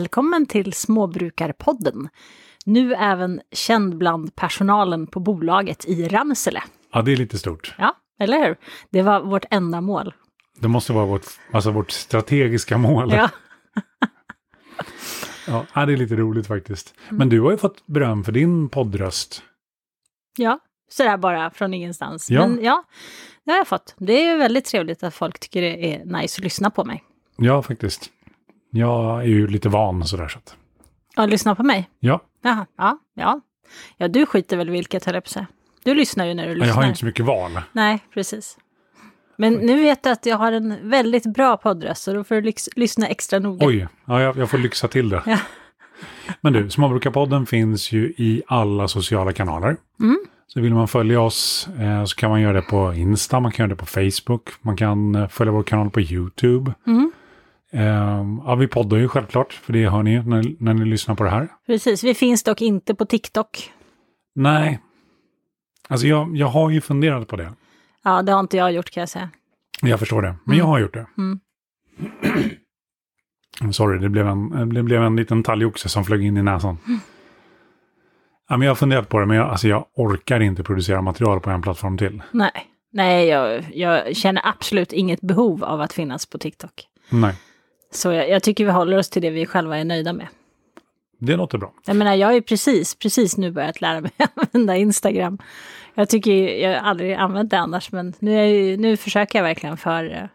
Välkommen till Småbrukarpodden. Nu även känd bland personalen på bolaget i Ramsele. Ja, det är lite stort. Ja, eller hur? Det var vårt enda mål. Det måste vara vårt, alltså vårt strategiska mål. Ja, Ja, det är lite roligt faktiskt. Men du har ju fått beröm för din poddröst. ja. sådär bara från ingenstans. Ja. Men ja, det har jag fått. Det är ju väldigt trevligt att folk tycker det är nice att lyssna på mig. Ja, faktiskt. Jag är ju lite van sådär så att. Ja, lyssna på mig. Ja, Jaha, ja, ja. Ja, du skiter väl vilket, höll jag på säga. Du lyssnar ju när du lyssnar. jag har inte så mycket val. Nej, precis. Men nu vet du att jag har en väldigt bra poddröst, så då får du lyssna extra noga. Oj, ja, jag, jag får lyxa till det. Ja. Men du, Småbrukarpodden finns ju i alla sociala kanaler. Mm. Så vill man följa oss eh, så kan man göra det på Insta, man kan göra det på Facebook, man kan eh, följa vår kanal på YouTube. Mm. Eh, ja, vi poddar ju självklart, för det hör ni ju när, när ni lyssnar på det här. Precis, vi finns dock inte på TikTok. Nej, alltså jag, jag har ju funderat på det. Ja, det har inte jag gjort kan jag säga. Jag förstår det, men jag har gjort det. Mm. Sorry, det blev, en, det blev en liten talgoxe som flög in i näsan. Mm. Ja, men jag har funderat på det, men jag, alltså jag orkar inte producera material på en plattform till. Nej, Nej jag, jag känner absolut inget behov av att finnas på TikTok. Nej, Så jag, jag tycker vi håller oss till det vi själva är nöjda med. det låter bra. Jag menar, jag har ju precis, precis nu börjat lära mig använda Instagram. Jag tycker ju- jag har aldrig använt det annars, men nu, ju, nu försöker jag verkligen för,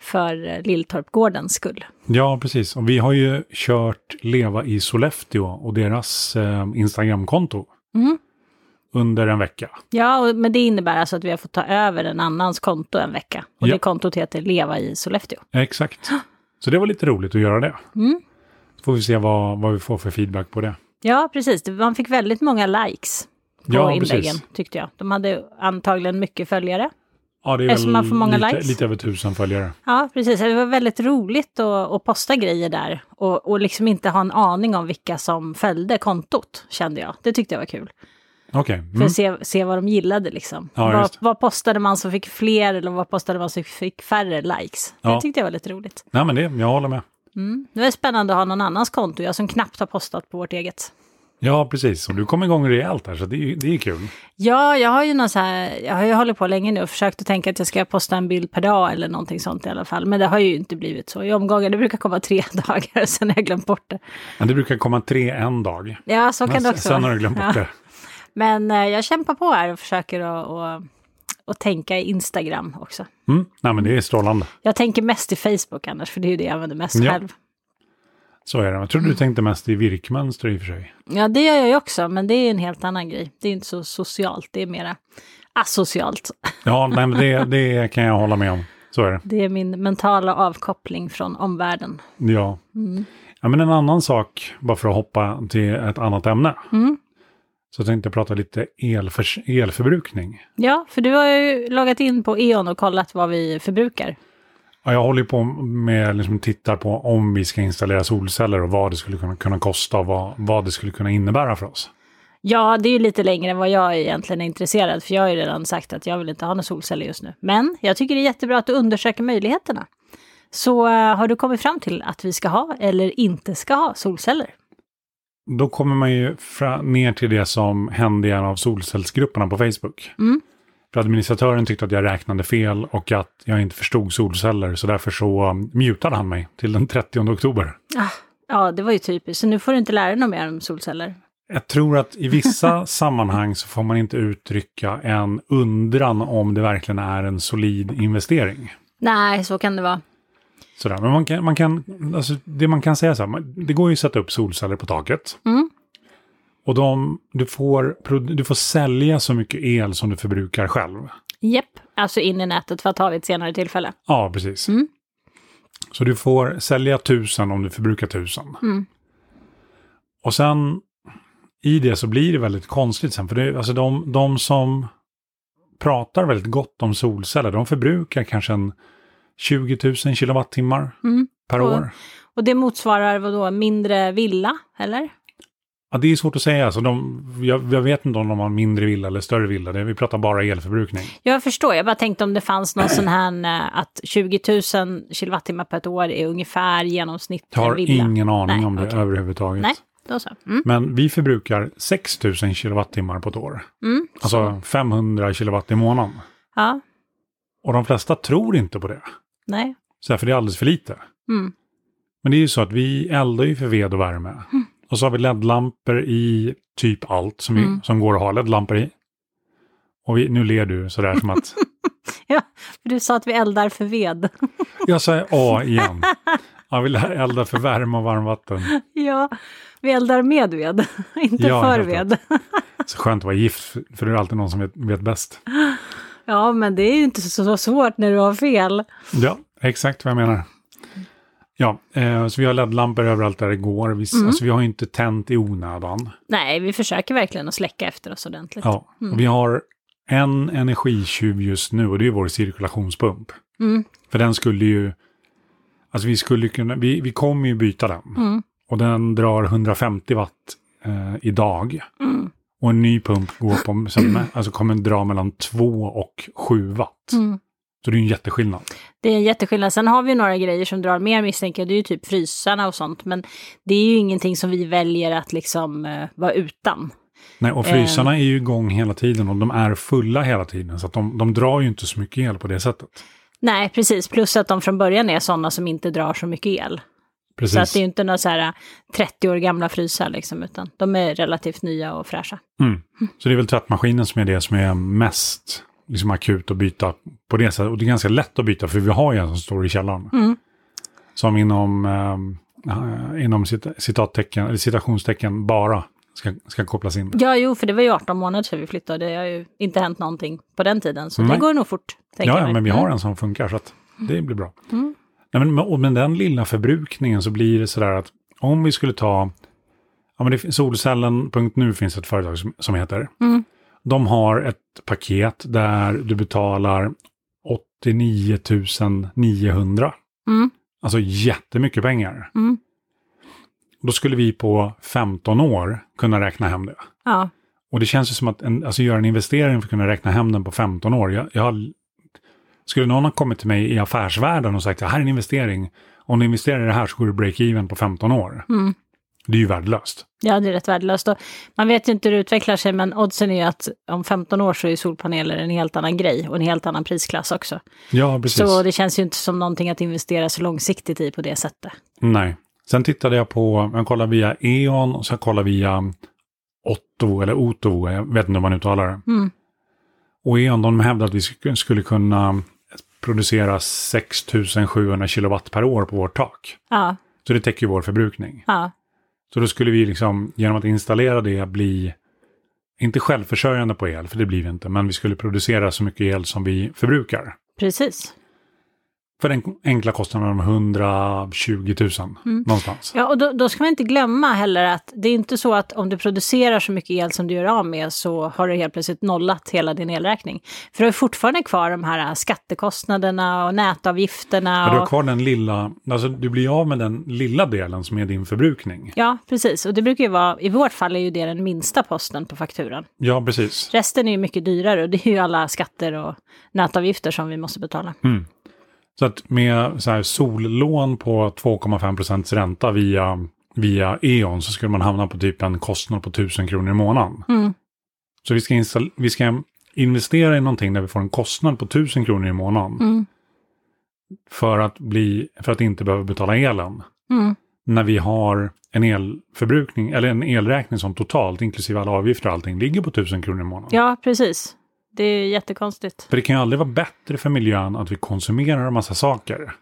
för Lilltorpgårdens skull. Ja, precis. Och vi har ju kört Leva i Sollefteå och deras eh, Instagramkonto Mm. under en vecka. Ja, och, men det innebär alltså att vi har fått ta över en annans konto en vecka. Och Ja. det kontot heter Leva i Sollefteå. Exakt. Så det var lite roligt att göra det. Mm. Så får vi se vad, vad vi får för feedback på det. Ja, precis. Man fick väldigt många likes på Ja, inläggen, precis. tyckte jag. De hade antagligen mycket följare. Ja, det är Eftersom man får många lite, likes. lite över tusen följare. Ja, precis. Det var väldigt roligt att, att posta grejer där och, och liksom inte ha en aning om vilka som följde kontot, kände jag. Det tyckte jag var kul. För Mm. att se, se vad de gillade liksom. Ja, vad, det. vad postade man som fick fler eller vad postade man som fick färre likes? Det Ja. tyckte jag var lite roligt. Nej, men det, jag håller med. Mm. Det var spännande att ha någon annans konto, jag som knappt har postat på vårt eget. Ja, precis. Och du kom igång rejält här, så det, är- det är kul. Ja, jag har ju någon så här, jag har ju hållit på länge nu och försökt att tänka att jag ska posta en bild per dag eller någonting sånt i alla fall. Men det har ju inte blivit så. I omgångar, det brukar komma tre dagar, sen har jag glömt bort det. Men det brukar komma tre en dag. Ja, så kan Men det också sen har du glömt bort Ja. det. Men eh, jag kämpar på här och försöker att, att, att tänka i Instagram också. Mm. Nej, men det är strålande. Jag tänker mest i Facebook annars, för det är ju det jag använder mest Ja. själv. Så är det. Jag tror du tänkte mest i virkmönster i och för sig. Ja, det gör jag ju också, men det är en helt annan grej. Det är inte så socialt, det är mera asocialt. Ja, nej, men det, det kan jag hålla med om. Så är det. Det är min mentala avkoppling från omvärlden. Ja. Mm. ja, men en annan sak, bara för att hoppa till ett annat ämne. Mm. Så jag tänkte prata lite elförs- elförbrukning. Ja, för du har ju loggat in på E.ON och kollat vad vi förbrukar. Ja, jag håller på med, liksom tittar på om vi ska installera solceller och vad det skulle kunna, kunna kosta och vad, vad det skulle kunna innebära för oss. Ja, det är ju lite längre än vad jag egentligen är intresserad, för jag har ju redan sagt att jag vill inte ha några solceller just nu. Men jag tycker det är jättebra att du undersöker möjligheterna. Så eh, har du kommit fram till att vi ska ha eller inte ska ha solceller? Då kommer man ju ner till det som hände i en av solcellsgrupperna på Facebook. Mm. För administratören tyckte att jag räknade fel och att jag inte förstod solceller. Så därför så um, mutade han mig till den 30 oktober. Ah, ja, det var ju typiskt. Så nu får du inte lära dig något mer om solceller. Jag tror att i vissa sammanhang så får man inte uttrycka en undran om det verkligen är en solid investering. Nej, så kan det vara. Sådär. Men man kan, man kan, alltså det man kan säga så här, det går ju att sätta upp solceller på taket. Mm. Och de, du, får, du får sälja så mycket el som du förbrukar själv. Japp, alltså in i nätet för att ta vid ett senare tillfälle. Ja, precis. Mm. Så du får sälja tusen om du förbrukar tusen. Mm. Och sen i det så blir det väldigt konstigt sen. För det, alltså de, de som pratar väldigt gott om solceller, de förbrukar kanske en 20 000 kilowattimmar Mm. per Och- år. Och det motsvarar vad då mindre villa, eller? Ja, det är svårt att säga. Alltså de, jag, jag vet inte om de har mindre villa eller större villa. Det, vi pratar bara elförbrukning. Jag förstår, jag bara tänkte om det fanns någon sån här eh, att 20 000 kilowattimmar ett år är ungefär genomsnitt Jag har villa. ingen aning Nej, om det okej. överhuvudtaget. Nej, då så. Mm. Men vi förbrukar 6 000 kilowattimmar på ett år. Mm. Alltså 500 kilowatt i månaden. Ja, Och de flesta tror inte på det. Nej. Så här, för det är alldeles för lite. Mm. Men det är ju så att vi eldar ju för ved och värme. Och så har vi LED-lampor i typ allt som, vi, Mm. som går att ha LED-lampor i. Och vi, nu ler du sådär som att Ja, för du sa att vi eldar för ved. jag sa A igen. Jag vill elda för värme och varmvatten. ja, vi eldar med ved, inte Ja, för ved. Så skönt att vara gift, för det är alltid någon som vet, vet bäst. Ja, men det är ju inte så svårt när du har fel. Ja, exakt vad jag menar. Ja, eh, så vi har LED-lampor överallt där det går. Vi, Mm. alltså, vi har inte tänt i onödan. Nej, vi försöker verkligen att släcka efter oss ordentligt. Ja, och vi har en energitjuv just nu och det är vår cirkulationspump. Mm. För den skulle ju, alltså vi skulle kunna, vi, vi kommer ju byta den. Mm. Och den drar 150 watt eh, idag. Och en ny pump går på, som, alltså kommer dra mellan 2 och 7 watt. Mm. Så det är en jätteskillnad. Det är en jätteskillnad. Sen har vi några grejer som drar mer misstänker jag. Det är ju typ frysarna och sånt. Men det är ju ingenting som vi väljer att liksom eh, vara utan. Nej, och frysarna är ju igång hela tiden och de är fulla hela tiden. Så att de, de drar ju inte så mycket el på det sättet. Nej, precis. Plus att de från början är sådana som inte drar så mycket el. Precis. Så att det är inte några så här 30 år gamla frysar liksom, utan de är relativt nya och fräscha. Mm. Så det är väl tvättmaskinen som är det som är mest liksom, akut att byta på det sättet. Och det är ganska lätt att byta för vi har ju en som står i källaren. Mm. Som inom, eh, inom cit citattecken, eller citationstecken bara ska, ska kopplas in. Ja, jo, för det var ju 18 månader sedan vi flyttade. Det har ju inte hänt någonting på den tiden, så Nej. det går nog fort. Ja, ja, men vi Mm. har en som funkar så att det blir bra. Mm. Nej, men, och med den lilla förbrukningen så blir det sådär att om vi skulle ta, ja men det, Solcellen.nu finns ett företag som, som heter, Mm. de har ett paket där du betalar 89 900. Mm. Alltså jättemycket pengar. Mm. Då skulle vi på 15 år kunna räkna hem det. Ja, Och det känns ju som att en, alltså göra en investering för att kunna räkna hem den på 15 år. Jag, jag har, skulle någon ha kommit till mig i affärsvärlden och sagt att här är en investering. Om du investerar i det här så går du break-even på 15 år. Mm. Det är ju värdelöst. ja, det är rätt värdelöst. Och man vet ju inte hur det utvecklar sig, men oddsen är ju att om 15 år så är solpaneler en helt annan grej och en helt annan prisklass också. Ja, precis. Så det känns ju inte som någonting att investera så långsiktigt i på det sättet. Nej. Sen tittade jag på, jag kollade via E.ON och jag kollade via Otto eller Otovo, jag vet inte om man uttalar det. Mm. Och E.ON de hävdade att vi sk- skulle kunna producera 6700 kilowatt per år på vårt tak. Ja, Så det täcker ju vår förbrukning. ja, Så då skulle vi liksom genom att installera det bli, inte självförsörjande på el, för det blir vi inte, men vi skulle producera så mycket el som vi förbrukar. precis. För den enkla kostnaden om 120 000 någonstans. Ja, och då, då ska man inte glömma heller att det är inte så att om du producerar så mycket el som du gör av med så har du helt plötsligt nollat hela din elräkning. För du har fortfarande kvar de här skattekostnaderna och nätavgifterna. Ja, du har kvar den lilla, alltså du blir av med den lilla delen som är din förbrukning. ja, precis. Och det brukar ju vara, i vårt fall är ju det den minsta posten på fakturan. Ja, precis. Resten är ju mycket dyrare och det är ju alla skatter och nätavgifter som vi måste betala. Så att med så här sollån på 2,5 procents ränta via, via E.ON så skulle man hamna på typ en kostnad på 1000 kronor i månaden. Mm. Så vi ska, vi ska investera i någonting där vi får en kostnad på 1000 kronor i månaden. Mm. För, att bli, för att inte behöva betala elen. Mm. När vi har en elförbrukning, eller en elräkning som totalt, inklusive alla avgifter och allting, ligger på 1000 kronor i månaden. Ja, precis. Det är jättekonstigt. För det kan ju aldrig vara bättre för miljön att vi konsumerar en massa saker.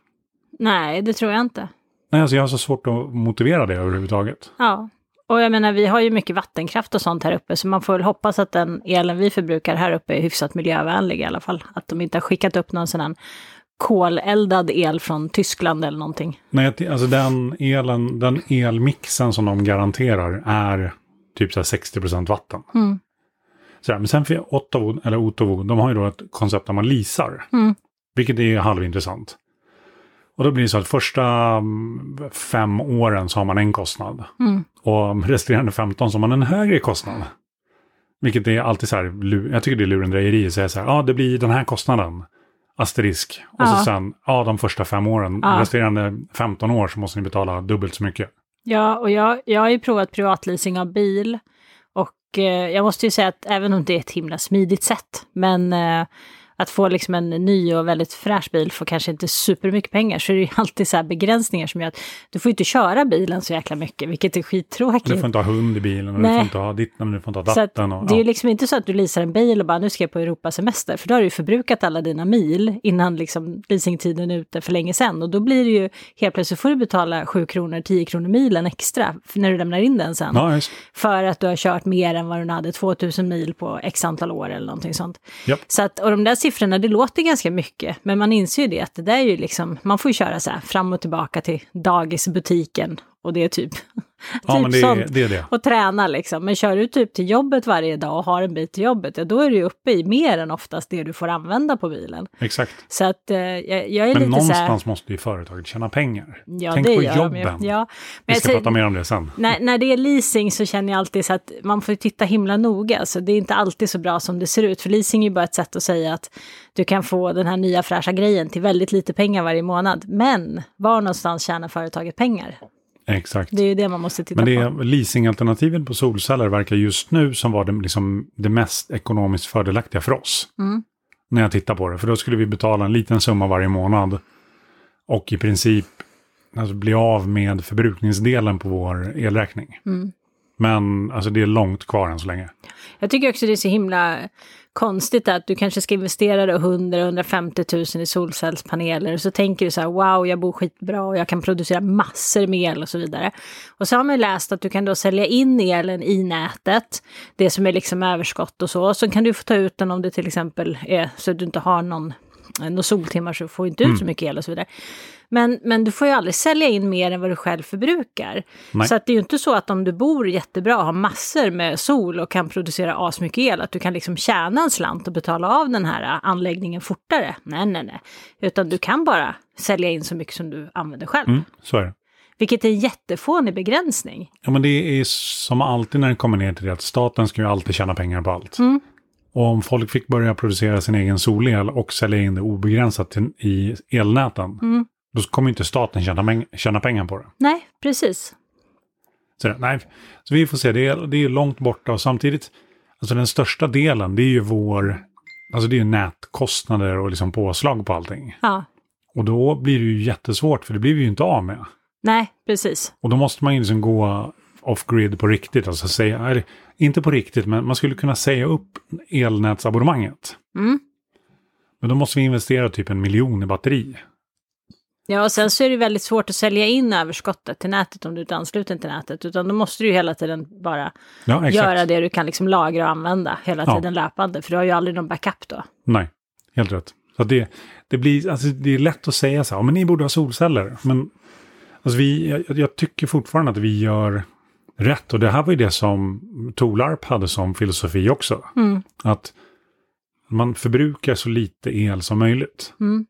Nej, det tror jag inte. Nej, alltså jag har så svårt att motivera det överhuvudtaget. Ja, och jag menar vi har ju mycket vattenkraft och sånt här uppe så man får väl hoppas att den elen vi förbrukar här uppe är hyfsat miljövänlig i alla fall. Att de inte har skickat upp någon sån här koleldad el från Tyskland eller någonting. Nej, alltså den elen, den elmixen som de garanterar är typ så här 60% vatten. Mm. Så här, men sen för Ottawa, eller Otovo, de har ju då ett koncept där man leasar. Mm. Vilket är halvintressant. Och då blir det så att första mm, fem åren så har man en kostnad. Mm. Och resterande 15 så har man en högre kostnad. Vilket är alltid så här, jag tycker det är lurendrejeri att säga så här, ja det blir den här kostnaden. Asterisk. Och Ja. så sen, ja de första fem åren, Ja. resterande 15 år så måste ni betala dubbelt så mycket. Ja, och jag, jag har ju provat privatleasing av bil. Och eh, jag måste ju säga att även om det är ett himla smidigt sätt, men eh, att få liksom en ny och väldigt fräsch bil för kanske inte supermycket pengar, så är det ju alltid så här begränsningar som gör att du får inte köra bilen så jäkla mycket, vilket är skittråkigt. Du får inte ha hund i bilen och Nej. du får inte ha ditten och du får inte ha datten. Och, det är ju ja. liksom inte så att du leasar en bil och bara nu ska jag på Europasemester, för då har du ju förbrukat alla dina mil innan liksom leasingtiden är ute för länge sedan. Och då blir det ju helt plötsligt får du betala 7 kronor, 10 kronor milen extra när du lämnar in den sen. Ja, just. För att du har kört mer än vad du hade, 2000 mil på x antal år eller någonting sånt. Japp. Så att, och de där siffrorna, det låter ganska mycket, men man inser ju det att det där är ju liksom, man får ju köra så här fram och tillbaka till dagisbutiken och det är typ, Ja, typ men det sånt det är det. och träna liksom. Men kör du typ till jobbet varje dag och har en bit till jobbet, ja, då är du uppe i mer än oftast det du får använda på bilen. Exakt. Så att eh, jag, jag är Men lite så här... någonstans måste ju företaget tjäna pengar. Ja, Tänk det på gör de jobben. ju. Ja. Vi Men jag ska säger- prata mer om det sen. när, när det är leasing så känner jag alltid så att man får titta himla noga. Så det är inte alltid så bra som det ser ut. För leasing är ju bara ett sätt att säga att du kan få den här nya fräscha grejen till väldigt lite pengar varje månad. Men var någonstans tjänar företaget pengar? Exakt. Det är ju det man måste titta Men det på. leasingalternativet på solceller verkar just nu som var det, liksom, det mest ekonomiskt fördelaktiga för oss. Mm. När jag tittar på det. För då skulle vi betala en liten summa varje månad. Och i princip alltså, bli av med förbrukningsdelen på vår elräkning. Mm. Men alltså det är långt kvar än så länge. Jag tycker också det är så himla konstigt att du kanske ska investera 100-150 000 i solcellspaneler och så tänker du så här wow jag bor skitbra och jag kan producera massor med el och så vidare. Och så har man ju läst att du kan då sälja in elen i nätet, det som är liksom överskott och så, och så kan du få ta ut den om det till exempel är så att du inte har någon några soltimmar så får du inte ut så mycket el och så vidare. Men, men du får ju aldrig sälja in mer än vad du själv förbrukar. Nej. Så att det är ju inte så att om du bor jättebra och har massor med sol och kan producera asmycket el, att du kan liksom tjäna en slant och betala av den här äh, anläggningen fortare. Nej, nej, nej. Utan du kan bara sälja in så mycket som du använder själv. Mm, så är det. Vilket är en jättefånig begränsning. Ja, men det är som alltid när det kommer ner till det att staten ska ju alltid tjäna pengar på allt. Mm. Om folk fick börja producera sin egen solel och sälja in det obegränsat i elnäten, Mm. då kommer inte staten tjäna, tjäna pengar på det. Nej, precis. Så, nej, så vi får se, det är, det är långt borta och samtidigt, alltså den största delen, det är ju vår, alltså det är ju nätkostnader och liksom påslag på allting. Ja, Och då blir det ju jättesvårt, för det blir vi ju inte av med. nej, precis. Och då måste man ju liksom gå off-grid på riktigt, alltså säga, eller, inte på riktigt, men man skulle kunna säga upp elnätsabonnemanget. Mm. Men då måste vi investera typ en miljon i batteri. Ja, och sen så är det väldigt svårt att sälja in överskottet till nätet om du inte är ansluten till nätet, utan då måste du ju hela tiden bara Ja, göra det du kan liksom lagra och använda hela Ja. tiden löpande, för du har ju aldrig någon backup då. Nej, helt rätt. Så det, det, blir, alltså det är lätt att säga så här, "Ja, men ni borde ha solceller. Men alltså vi, jag, jag tycker fortfarande att vi gör rätt. Och det här var ju det som Tolarp hade som filosofi också. Mm. Att man förbrukar så lite el som möjligt. Mm.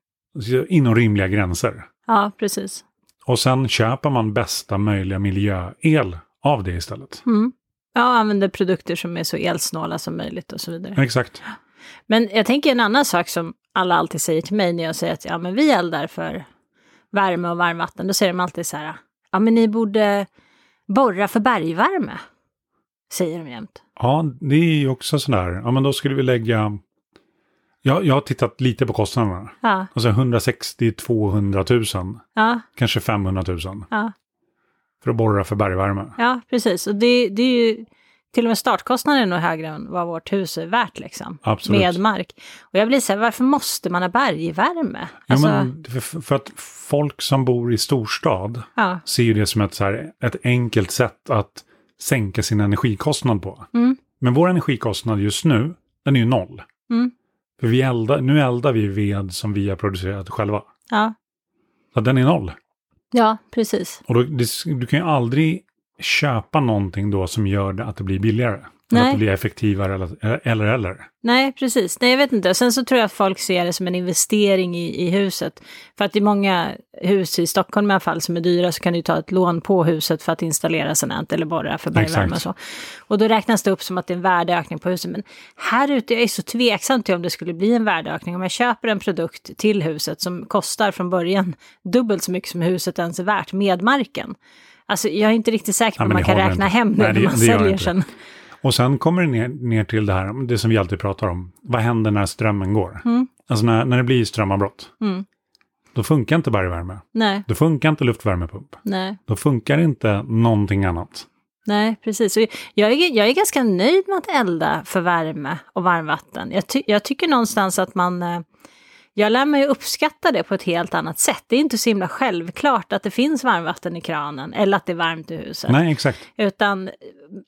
Inom rimliga gränser. Ja, precis. Och sen köper man bästa möjliga miljöel av det istället. Mm. Ja, använder produkter som är så elsnåla som möjligt och så vidare. Exakt. Men jag tänker en annan sak som alla alltid säger till mig när jag säger att ja, men vi eldar för värme och varmvatten. Då säger de alltid så här, ja men ni borde borra för bergvärme. Säger de jämt. Ja, det är ju också sådär. Ja, men då skulle vi lägga... Ja, jag har tittat lite på kostnaderna. Ja, Alltså 160-200 000, ja, kanske 500 000 ja, för att borra för bergvärme. ja precis. Och det, det är ju till och med startkostnaden är nog högre än vad vårt hus är värt liksom. Absolut. Med mark. Och jag blir så här, varför måste man ha bergvärme? Alltså, ja, men för, för att folk som bor i storstad ja, ser ju det som ett, så här, ett enkelt sätt att sänka sin energikostnad på. Mm. Men vår energikostnad just nu, den är ju noll. Mm. För vi eldar, nu eldar vi ved som vi har producerat själva. ja, Så den är noll. ja, precis. Och då, det, du kan ju aldrig köpa någonting då som gör att det blir billigare. Eller Nej. att det blir effektivare eller eller. eller. Nej, precis. Nej, jag vet inte. Sen så tror jag att folk ser det som en investering i, i huset. För att i många hus i Stockholm i alla fall som är dyra så kan du ta ett lån på huset för att installera sådant eller borra för bergvärme och så. Och då räknas det upp som att det är en värdeökning på huset. Men här ute är jag så tveksam till om det skulle bli en värdeökning. Om jag köper en produkt till huset som kostar från början dubbelt så mycket som huset ens är värt med marken. Alltså jag är inte riktigt säker på om man kan räkna inte. hem det Nej, när man det säljer sen. Och sen kommer det ner, ner till det här, det som vi alltid pratar om. Vad händer när strömmen går? Mm. Alltså när, när det blir strömavbrott. Mm. Då funkar inte bergvärme. Nej, Då funkar inte luftvärmepump. nej. Då funkar inte någonting annat. Nej, precis. Jag, är, jag är ganska nöjd med att elda för värme och varmvatten. Jag, ty, jag tycker någonstans att man... Jag lär mig att uppskatta det på ett helt annat sätt. Det är inte så himla självklart att det finns varmvatten i kranen eller att det är varmt i huset. Nej, exakt. Utan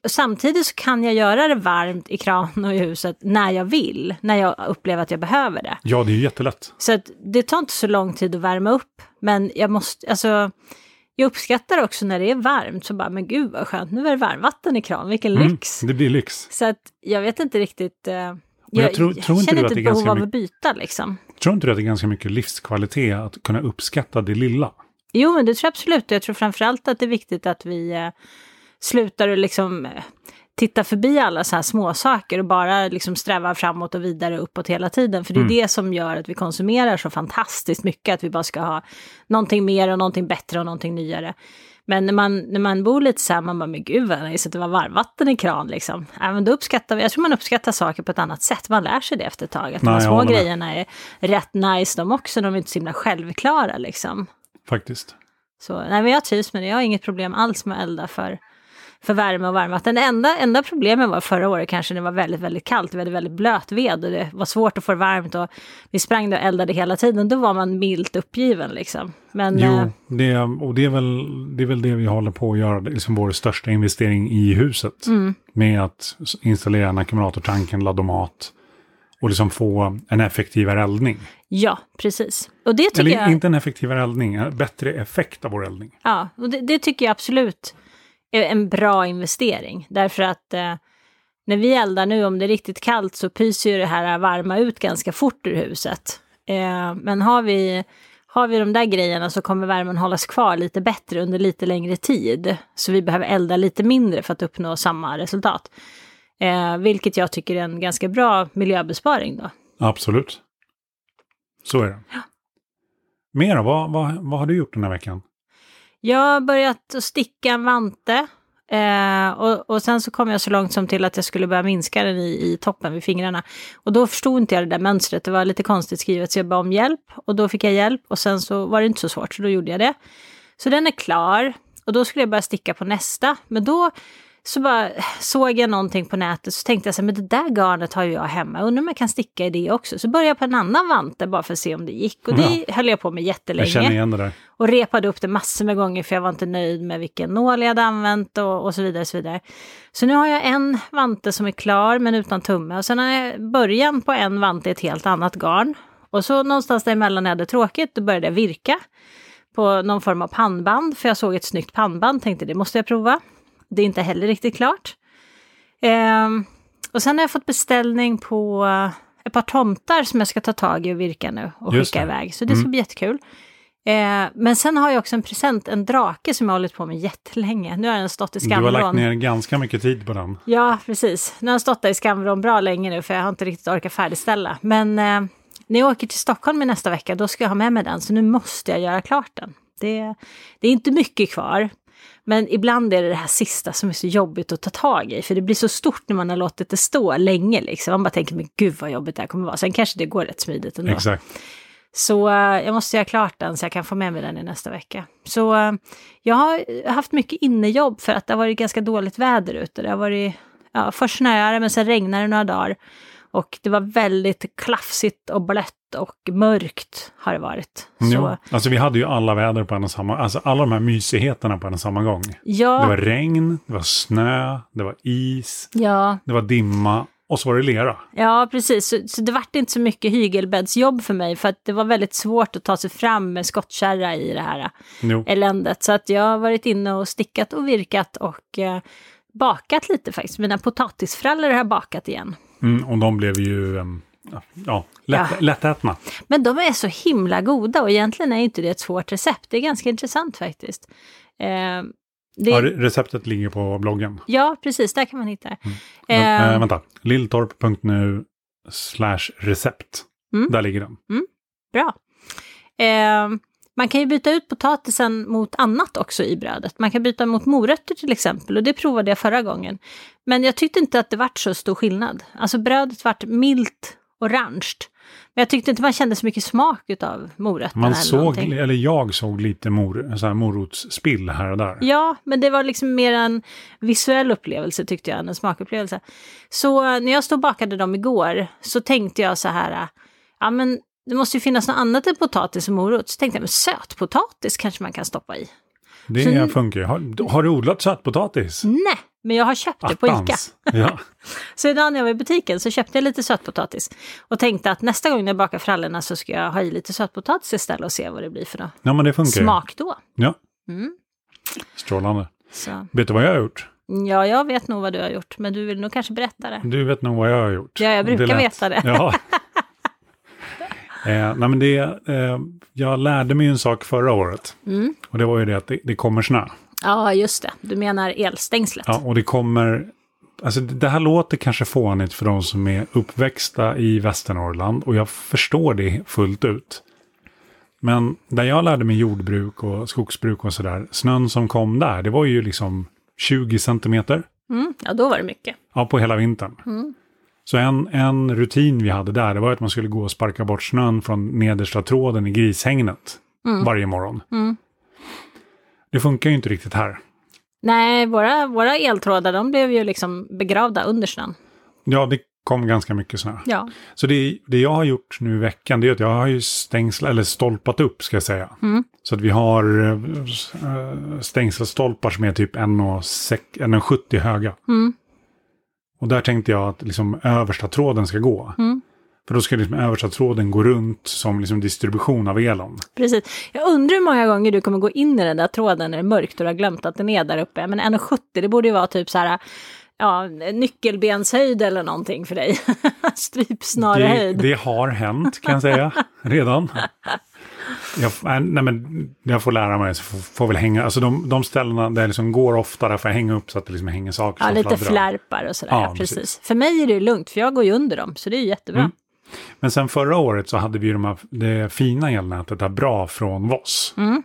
samtidigt så kan jag göra det varmt i kranen och i huset när jag vill, när jag upplever att jag behöver det. Ja, det är ju jättelätt. Så det tar inte så lång tid att värma upp. Men jag måste, alltså, jag uppskattar också när det är varmt så bara, men gud vad skönt, nu är det varmvatten i kran, vilken Mm, lyx. det blir lyx. Så att jag vet inte riktigt, eh, jag, jag tror- tror inte känner inte ett behov av att byta liksom. Tror inte du att det är ganska mycket livskvalitet att kunna uppskatta det lilla? Jo, men det tror jag absolut. Jag tror framförallt att det är viktigt att vi eh, slutar att liksom eh, titta förbi alla så här små saker och bara liksom sträva framåt och vidare uppåt hela tiden. För det är Mm. det som gör att vi konsumerar så fantastiskt mycket, att vi bara ska ha någonting mer och någonting bättre och någonting nyare. Men när man, när man bor lite så här, man bara, men gud vad nice att det var varmvatten i kran liksom. Men då uppskattar vi, jag tror man uppskattar saker på ett annat sätt, man lär sig det efter ett tag. Att de Nej, jag små grejerna är rätt nice de också, de är inte så himla självklara liksom. Faktiskt. Så, nej, men jag trivs med det. Jag har inget problem alls med att elda för, för värme och varmvatten. Det enda, enda problemet var förra året kanske det var väldigt, väldigt kallt. Vi hade väldigt blöt ved och det var svårt att få det varmt och vi sprang och eldade hela tiden. Då var man milt uppgiven liksom. Men eh, Jo, det, och det är, väl, det är väl det vi håller på att göra. Liksom vår största investering i huset. mm, Med att installera en ackumulatortanken, laddomat och liksom få en effektivare eldning. ja, precis. Och det tycker Eller jag... inte en effektivare eldning, en bättre effekt av vår eldning. Ja, och det, det tycker jag absolut en bra investering. Därför att eh, när vi eldar nu, om det är riktigt kallt, så pyser ju det här varma ut ganska fort ur huset. Eh, men har vi, har vi de där grejerna så kommer värmen hållas kvar lite bättre under lite längre tid. Så vi behöver elda lite mindre för att uppnå samma resultat. Eh, vilket jag tycker är en ganska bra miljöbesparing då. Absolut. Så är det. Mer då? Vad, vad, vad har du gjort den här veckan? Jag har börjat att sticka en vante. Eh, och, och sen så kom jag så långt som till att jag skulle börja minska den i, i toppen vid fingrarna. Och då förstod inte jag det där mönstret, det var lite konstigt skrivet så jag bad om hjälp. Och då fick jag hjälp och sen så var det inte så svårt så då gjorde jag det. Så den är klar och då skulle jag börja sticka på nästa. Men då så bara såg jag någonting på nätet så tänkte jag så här, men det där garnet har ju jag hemma, undrar om jag kan sticka i det också. Så började jag på en annan vante bara för att se om det gick och det höll jag på med jättelänge. Jag känner igen det där. Och repade upp det massor med gånger för jag var inte nöjd med vilken nål jag hade använt och, och så vidare. Så, vidare. så nu har jag en vante som är klar men utan tumme. Och sen har jag början på en vante i ett helt annat garn. Och så någonstans däremellan när jag hade tråkigt, då började jag virka på någon form av pannband. För jag såg ett snyggt pannband, tänkte det måste jag prova. Det är inte heller riktigt klart. Ehm, och sen har jag fått beställning på ett par tomtar som jag ska ta tag i och virka nu och Just skicka det. iväg. Så det ska Mm. bli jättekul. Eh, men sen har jag också en present, en drake som jag har hållit på med jättelänge. Nu har den stått i Du har lagt skamvrån. ner ganska mycket tid på den. Ja, precis. Nu har den stått där i skamvrån bra länge nu för jag har inte riktigt orkat färdigställa. Men eh, när jag åker till Stockholm i nästa vecka då ska jag ha med mig den så nu måste jag göra klart den. Det, det är inte mycket kvar. Men ibland är det det här sista som är så jobbigt att ta tag i. För det blir så stort när man har låtit det stå länge. Liksom. Man bara tänker, men gud vad jobbigt det här kommer vara. Sen kanske det går rätt smidigt ändå. Exakt. Så eh, jag måste göra klart den så jag kan få med mig den i nästa vecka. Så eh, jag har haft mycket innejobb för att det har varit ganska dåligt väder ute. Det har varit, ja, först snöade men sen regnade det några dagar. Och det var väldigt klafsigt och blött och mörkt har det varit. Så. Alltså vi hade ju alla väder på en och samma, alltså alla de här mysigheterna på en och samma gång. ja, Det var regn, det var snö, det var is, ja, det var dimma och så var det lera. ja, precis. Så, så det vart inte så mycket hygelbäddsjobb för mig för att det var väldigt svårt att ta sig fram med skottkärra i det här. Jo. eländet. Så att jag har varit inne och stickat och virkat och eh, bakat lite faktiskt. Mina potatisfrallor har jag bakat igen. Mm, och de blev ju ja, lätt, Ja. lättätna. Men de är så himla goda och egentligen är inte det ett svårt recept. Det är ganska intressant faktiskt. Eh, det, Ja, re- receptet ligger på bloggen. ja, precis, där kan man hitta det. Men, Eh, eh, vänta, lilltorp.nu slash recept. Mm. Där ligger den. Bra. Eh, man kan ju byta ut potatisen mot annat också i brödet. Man kan byta mot morötter till exempel och det provade jag förra gången. Men jag tyckte inte att det vart så stor skillnad. Alltså brödet vart milt orange. Men jag tyckte inte man kände så mycket smak utav morötterna. Man eller såg, någonting. eller jag såg lite mor, så här morotsspill här och där. Ja, men det var liksom mer en visuell upplevelse tyckte jag, än en smakupplevelse. Så eh, när jag stod och bakade dem igår så tänkte jag så här, äh, ja men det måste ju finnas något annat än potatis och morot. Så tänkte jag, men sötpotatis kanske man kan stoppa i. Det Så- funkar ju. Har, har du odlat sötpotatis? Nej, men jag har köpt det på Ica. Attans. Ja. Så idag när jag var i butiken så köpte jag lite sötpotatis. Och tänkte att nästa gång när jag bakar frallorna så ska jag ha i lite sötpotatis istället och se vad det blir för något ja, men det funkar smak då. Ja, Mm. strålande. Så, Vet du vad jag har gjort? ja, jag vet nog vad du har gjort, men du vill nog kanske berätta det. Du vet nog vad jag har gjort. Ja, jag brukar lät- veta det. Ja. eh, nej, men det, eh, jag lärde mig en sak förra året. Mm. Och det var ju det att det, det kommer snö. Ja, just det. Du menar elstängslet. Ja, och det kommer... Alltså det det här låter kanske fånigt för de som är uppväxta i Västernorrland och jag förstår det fullt ut. Men där jag lärde mig jordbruk och skogsbruk och sådär, snön som kom där, det var ju liksom 20 centimeter Mm, ja, då var det mycket. ja, på hela vintern. Mm. Så en, en rutin vi hade där, det var att man skulle gå och sparka bort snön från nedersta tråden i grishägnet varje morgon. Mm. Det funkar ju inte riktigt här. Nej, våra, våra eltrådar de blev ju liksom begravda under snön. Ja, det kom ganska mycket snö. Ja. Så det, det jag har gjort nu i veckan det är att jag har ju stängslat, eller stolpat upp ska jag säga. Mm. Så att vi har äh, stängselstolpar som är typ 1,6 1,70 höga. Mm. Och där tänkte jag att liksom översta tråden ska gå. Mm. För då ska liksom översta tråden gå runt som liksom distribution av elen. Precis. Jag undrar hur många gånger du kommer gå in i den där tråden när det är mörkt och du har glömt att den är där uppe. Men 1,70 det borde ju vara typ så här, ja, nyckelbenshöjd eller någonting för dig. Det, Strypsnarehöjd. det har hänt kan jag säga redan. Jag, nej men, jag får lära mig så får, får väl hänga, alltså de, de ställena där jag liksom går ofta, där får jag hänga upp så att det liksom hänger saker Ja, lite fladdrar. flärpar och sådär. Ja, Ja, precis. precis. För mig är det ju lugnt, för jag går ju under dem, så det är jättebra. Mm. Men sen förra året så hade vi ju de här, det fina elnätet där bra från Voss. Mm.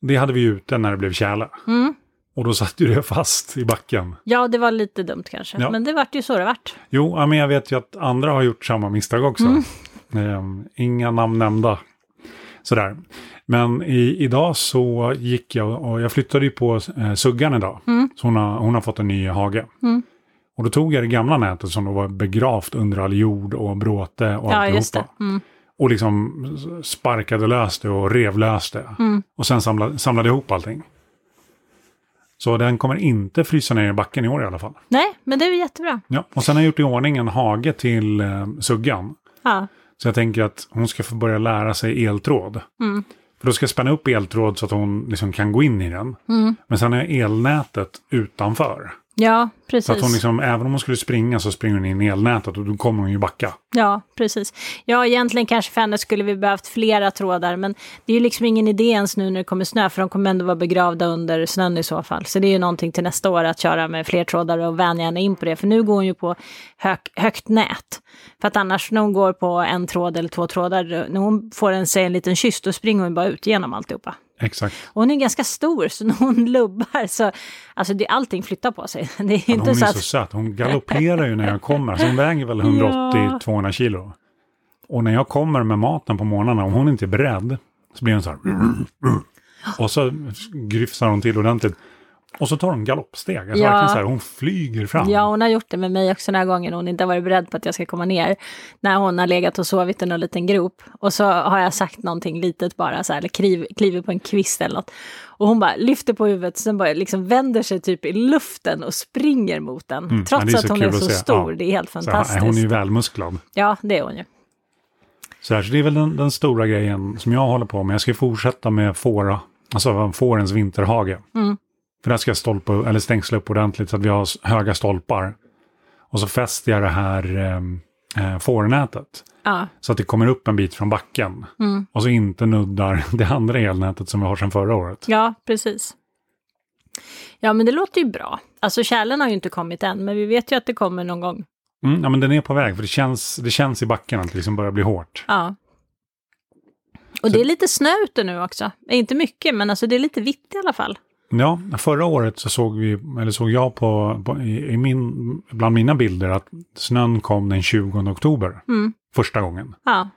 Det hade vi ju ute när det blev tjäle. Mm. Och då satt ju det fast i backen. Ja, det var lite dumt kanske, Ja. men det vart ju så det vart. Jo, men jag vet ju att andra har gjort samma misstag också. Mm. Ehm, inga namn nämnda. Sådär. Men i, idag så gick jag och jag flyttade ju på eh, Suggan idag. Mm. Så hon har, hon har fått en ny hage. Mm. Och då tog jag det gamla nätet som då var begravt under all jord och bråte och Ja, alltihopa. det. Mm. Och liksom sparkade lös det och rev lös det. Mm. Och sen samlade, samlade ihop allting. Så den kommer inte frysa ner i backen i år i alla fall. Nej, men det är jättebra. Ja, och sen har jag gjort i ordning en hage till eh, Suggan. Ja. Så jag tänker att hon ska få börja lära sig eltråd. Mm. För då ska jag spänna upp eltråd så att hon liksom kan gå in i den. Mm. Men sen är elnätet utanför. Ja, Så precis. att hon liksom, även om hon skulle springa så springer hon in i elnätet och då kommer hon ju backa. Ja, precis. Ja, egentligen kanske för henne skulle vi behövt flera trådar, men det är ju liksom ingen idé ens nu när det kommer snö, för de kommer ändå vara begravda under snön i så fall. Så det är ju någonting till nästa år att köra med fler trådar och vänja henne in på det, för nu går hon ju på hög, högt nät. För att annars när hon går på en tråd eller två trådar, när hon får en, sig en liten kyss, då springer hon bara ut genom alltihopa. Exakt. Och hon är ganska stor, så när hon lubbar så, alltså det, allting flyttar på sig. Det är Men inte hon är så så att, söt. Hon galopperar ju när jag kommer. Så hon väger väl 180-200 kilo. Och när jag kommer med maten på morgnarna, om hon inte är beredd, så blir hon så här. Och så gryfsar hon till ordentligt. Och så tar hon galoppsteg. Alltså Ja. verkligen så här, hon flyger fram. Ja, hon har gjort det med mig också några gånger när hon inte har varit beredd på att jag ska komma ner. När hon har legat och sovit i någon liten grop. Och så har jag sagt någonting litet bara, så här, eller kliv, kliver på en kvist eller något. Och hon bara lyfter på huvudet, sen bara liksom vänder sig typ i luften och springer mot den. Mm, trots att så hon är så se. stor, Ja. det är helt Så här, fantastiskt. hon är ju välmusklad. Ja, det är hon ju. Så, här, så det är väl den, den stora grejen som jag håller på med. Jag ska fortsätta med fåra, alltså fårens vinterhage. Mm. För där ska jag stolpa, eller stängsla upp ordentligt så att vi har höga stolpar. Och så fäster jag det här eh, eh, fårnätet. Ja. Så att det kommer upp en bit från backen. Mm. Och så inte nuddar det andra elnätet som vi har sedan förra året. ja, precis. Ja, men det låter ju bra. Alltså kärlen har ju inte kommit än, men vi vet ju att det kommer någon gång. Mm, ja, men den är på väg, för det känns, det känns i backen att det liksom börjar bli hårt. Ja. Och Så- det är lite snö ute nu också. Inte mycket, men alltså det är lite vitt i alla fall. Ja, förra året så såg vi, eller såg jag på, på i, min, bland mina bilder att snön kom den 20 oktober. Mm. Första gången. Ja.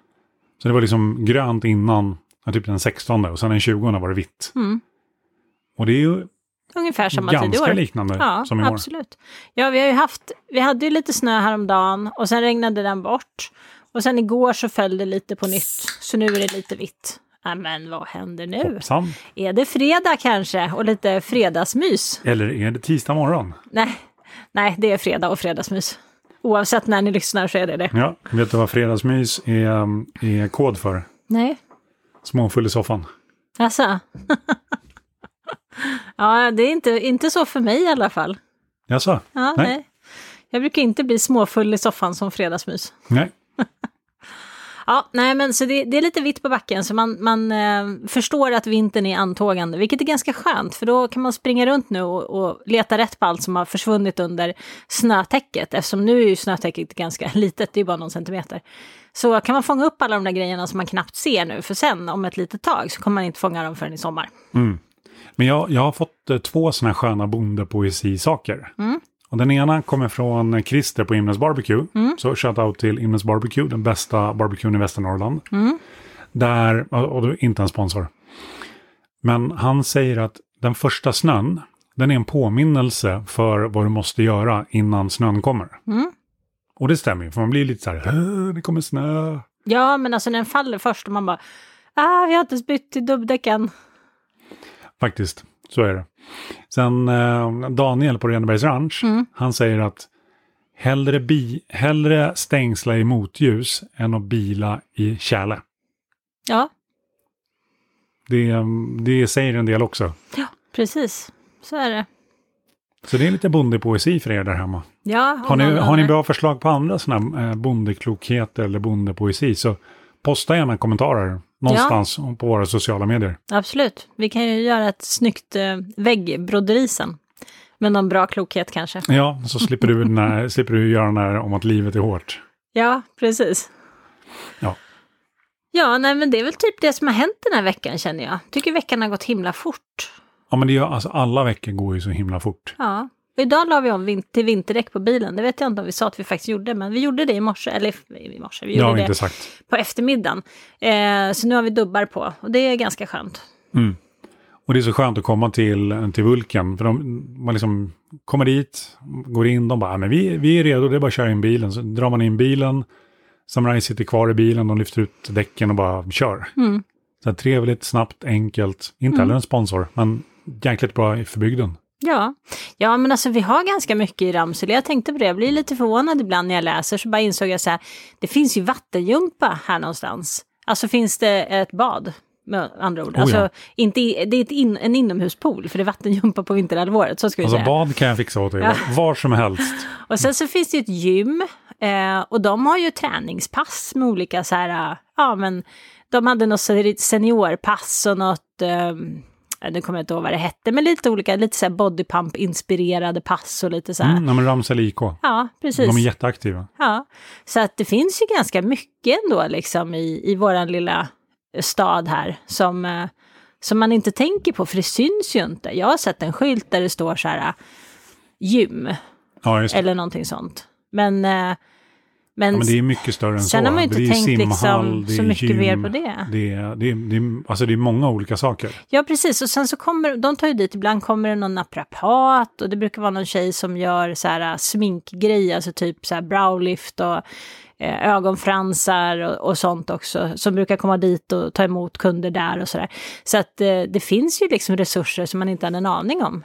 Så det var liksom grönt innan, typ den 16 och sen den 20 var det vitt. Mm. Och det är ju Ungefär samma tid i ganska år. liknande Ja, som i år. absolut. Ja, vi har ju haft, vi hade ju lite snö häromdagen och sen regnade den bort. Och sen igår så föll det lite på nytt, så nu är det lite vitt. Ja, men vad händer nu? Hoppsan. Är det fredag kanske och lite fredagsmys? Eller är det tisdag morgon? Nej, nej, det är fredag och fredagsmys. Oavsett när ni lyssnar så är det det. Ja, vet du vad fredagsmys är, är kod för? Nej, Småfull i soffan. alltså. ja, det är inte, inte så för mig i alla fall. Jaså? Ja, Nej. nej. Jag brukar inte bli småfull i soffan som fredagsmys. Nej. Ja, nej men så det, det är lite vitt på backen så man, man eh, förstår att vintern är antågande, vilket är ganska skönt för då kan man springa runt nu och, och leta rätt på allt som har försvunnit under snötäcket, eftersom nu är ju snötäcket ganska litet, det är bara någon centimeter. Så kan man fånga upp alla de där grejerna som man knappt ser nu, för sen om ett litet tag så kommer man inte fånga dem förrän i sommar. Men jag, jag har fått eh, två sådana här sköna bondepoesi-saker. Mm. Och den ena kommer från Christer på Imnes Barbecue. Så shout-out till Imnes Barbecue, den bästa barbecuen i Västernorrland. Där, och är inte en sponsor. Men han säger att den första snön, den är en påminnelse för vad du måste göra innan snön kommer. Mm. Och det stämmer ju, för man blir lite så här, "Äh, det kommer snö. Ja, men alltså när den faller först och man bara, ah, vi har inte bytt till dubbdäcken. Faktiskt, så är det. Sen eh, Daniel på Renebergs Ranch, Mm. han säger att hellre, bi, hellre stängsla i motljus än att bila i tjäle. Ja, Det, det säger en del också. ja, precis. Så är det. Så det är lite bondepoesi för er där hemma. Ja, Har ni, har ni bra förslag på andra sådana eh, bondeklokheter eller bondepoesi så posta gärna kommentarer någonstans på våra sociala medier. Absolut. Vi kan ju göra ett snyggt eh, väggbroderi sen. Med någon bra klokhet kanske. Ja, så slipper du, den här, slipper du göra den här om att livet är hårt. Ja, precis. Ja. Ja, nej men det är väl typ det som har hänt den här veckan känner jag. Tycker veckan har gått himla fort. Ja, men det gör, alltså, alla veckor går ju så himla fort. Ja. Idag la vi om vin- till vinterdäck på bilen. Det vet jag inte om vi sa att vi faktiskt gjorde, men vi gjorde det i morse. Eller i morse, vi gjorde vi det på eftermiddagen. Eh, så nu har vi dubbar på och det är ganska skönt. Mm. Och det är så skönt att komma till, till Vulkan. För de, man liksom kommer dit, går in, de bara, "Ja, men vi, vi är redo, det är bara att köra in bilen. Så drar man in bilen, Samurai sitter kvar i bilen, de lyfter ut däcken och bara kör. Mm. Så trevligt, snabbt, enkelt. Inte heller en sponsor, men jäkligt bra för bygden. Ja. ja, men alltså vi har ganska mycket i Ramsele. Jag tänkte på det, jag blir lite förvånad ibland när jag läser, så bara insåg jag så här, det finns ju vattenjumpa här någonstans. Alltså finns det ett bad, med andra ord. Oh, alltså, ja. inte i, det är ett in, en inomhuspool, för det är vattenjumpa på vinterhalvåret, så ska Alltså säga. bad kan jag fixa åt dig, Ja. var som helst. Och sen så finns det ju ett gym, eh, och de har ju träningspass med olika så här, eh, ja men, de hade något seniorpass och något, eh, nu kommer jag inte ihåg vad det hette, men lite olika, lite så här bodypump-inspirerade pass och lite så här. Mm, nej, men Ramsel IK, Ja, precis. de är jätteaktiva. Ja, så att det finns ju ganska mycket ändå liksom i, i våran lilla stad här som, eh, som man inte tänker på, för det syns ju inte. Jag har sett en skylt där det står så här eh, gym Ja, eller någonting sånt. Men, eh, men, Ja, men det är mycket större än så. sen har man ju inte det tänkt liksom simhall, är så mycket mer gym, på det. Det är, det, är, det, är, alltså det är många olika saker. Ja, precis. Och sen så kommer, de tar ju dit, ibland kommer det någon naprapat och det brukar vara någon tjej som gör så här äh, sminkgrejer, alltså typ så här browlift och eh, ögonfransar och, och sånt också, som brukar komma dit och ta emot kunder där och så där. Så att eh, det finns ju liksom resurser som man inte hade en aning om.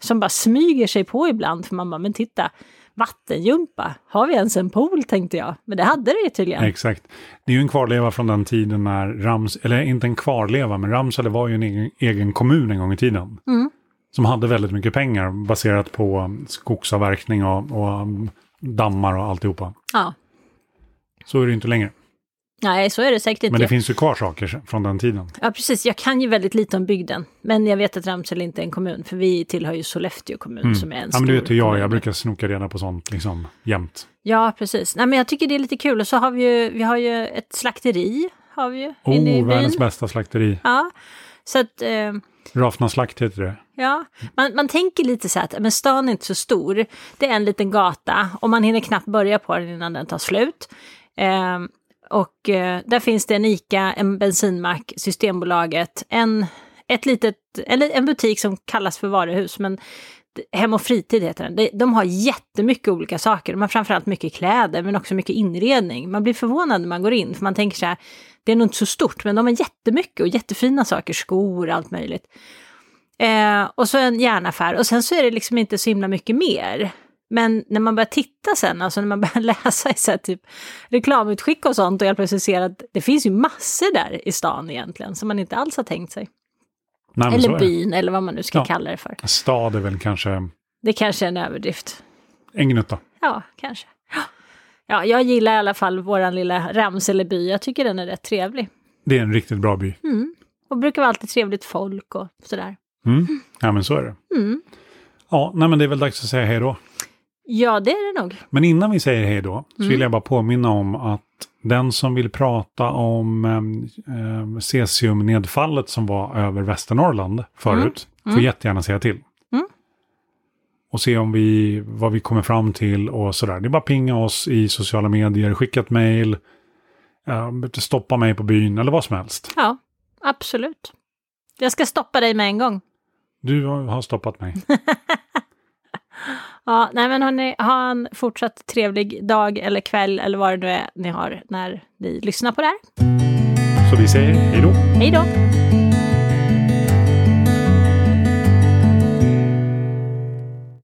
Som bara smyger sig på ibland, för man bara, men titta, vattenjumpa, har vi ens en pool tänkte jag. Men det hade det ju tydligen. Exakt. Det är ju en kvarleva från den tiden när Rams, eller inte en kvarleva, men Ramsele var ju en egen, egen kommun en gång i tiden. Mm. som hade väldigt mycket pengar baserat på skogsavverkning och, och dammar och alltihopa. Ja. Så är det inte längre. Nej, så är det säkert inte. Men det finns ju kvar saker från den tiden. Ja, precis. Jag kan ju väldigt lite om bygden. Men jag vet att Ramsele inte är en kommun, för vi tillhör ju Sollefteå kommun Mm. som är en Ja, stor men du vet hur jag. Jag brukar snoka reda på sånt liksom jämt. Ja, precis. Nej, men jag tycker det är lite kul. Och så har vi ju, vi har ju ett slakteri, har vi ju, inne i Oh, byn. världens bästa slakteri. Ja, så att... Eh, Rafna slakt heter det. Ja, man, man tänker lite så här att men stan är inte så stor. Det är en liten gata och man hinner knappt börja på den innan den tar slut. Eh, och eh, där finns det en ICA, en bensinmack, Systembolaget, en, ett litet, eller en butik som kallas för varuhus, men Hem och fritid heter den. De, har jättemycket olika saker. De har framförallt mycket kläder, men också mycket inredning. Man blir förvånad när man går in, för man tänker så här, det är nog inte så stort, men de har jättemycket och jättefina saker, skor, allt möjligt. Eh, och så en järnaffär och sen så är det liksom inte så himla mycket mer. Men när man börjar titta sen, alltså när man börjar läsa i så typ reklamutskick och sånt och helt plötsligt ser att det finns ju massor där i stan egentligen som man inte alls har tänkt sig. Nej, Eller byn eller vad man nu ska Ja. kalla det för. Stad är väl kanske Det kanske är en överdrift. en gnutta. Ja, kanske. Ja, jag gillar i alla fall våran lilla Ramseleby. Jag tycker den är rätt trevlig. Det är en riktigt bra by. Mm. Och brukar vara alltid trevligt folk och sådär. Mm. Ja, men så är det. Mm. Ja, nej, men det är väl dags att säga hej då. Ja, det är det nog. Men innan vi säger hej då så Mm. vill jag bara påminna om att den som vill prata om um, cesiumnedfallet som var över Västernorrland förut Mm. får jättegärna säga till. Mm. Och se om vi, vad vi kommer fram till och sådär. Det är bara att pinga oss i sociala medier, skicka ett mejl, uh, stoppa mig på byn eller vad som helst. Ja, absolut. Jag ska stoppa dig med en gång. Du har stoppat mig. Ja, nej men hörni, ha en fortsatt trevlig dag eller kväll eller vad det nu är ni har när ni lyssnar på det här. Så vi säger hej då. Hej då!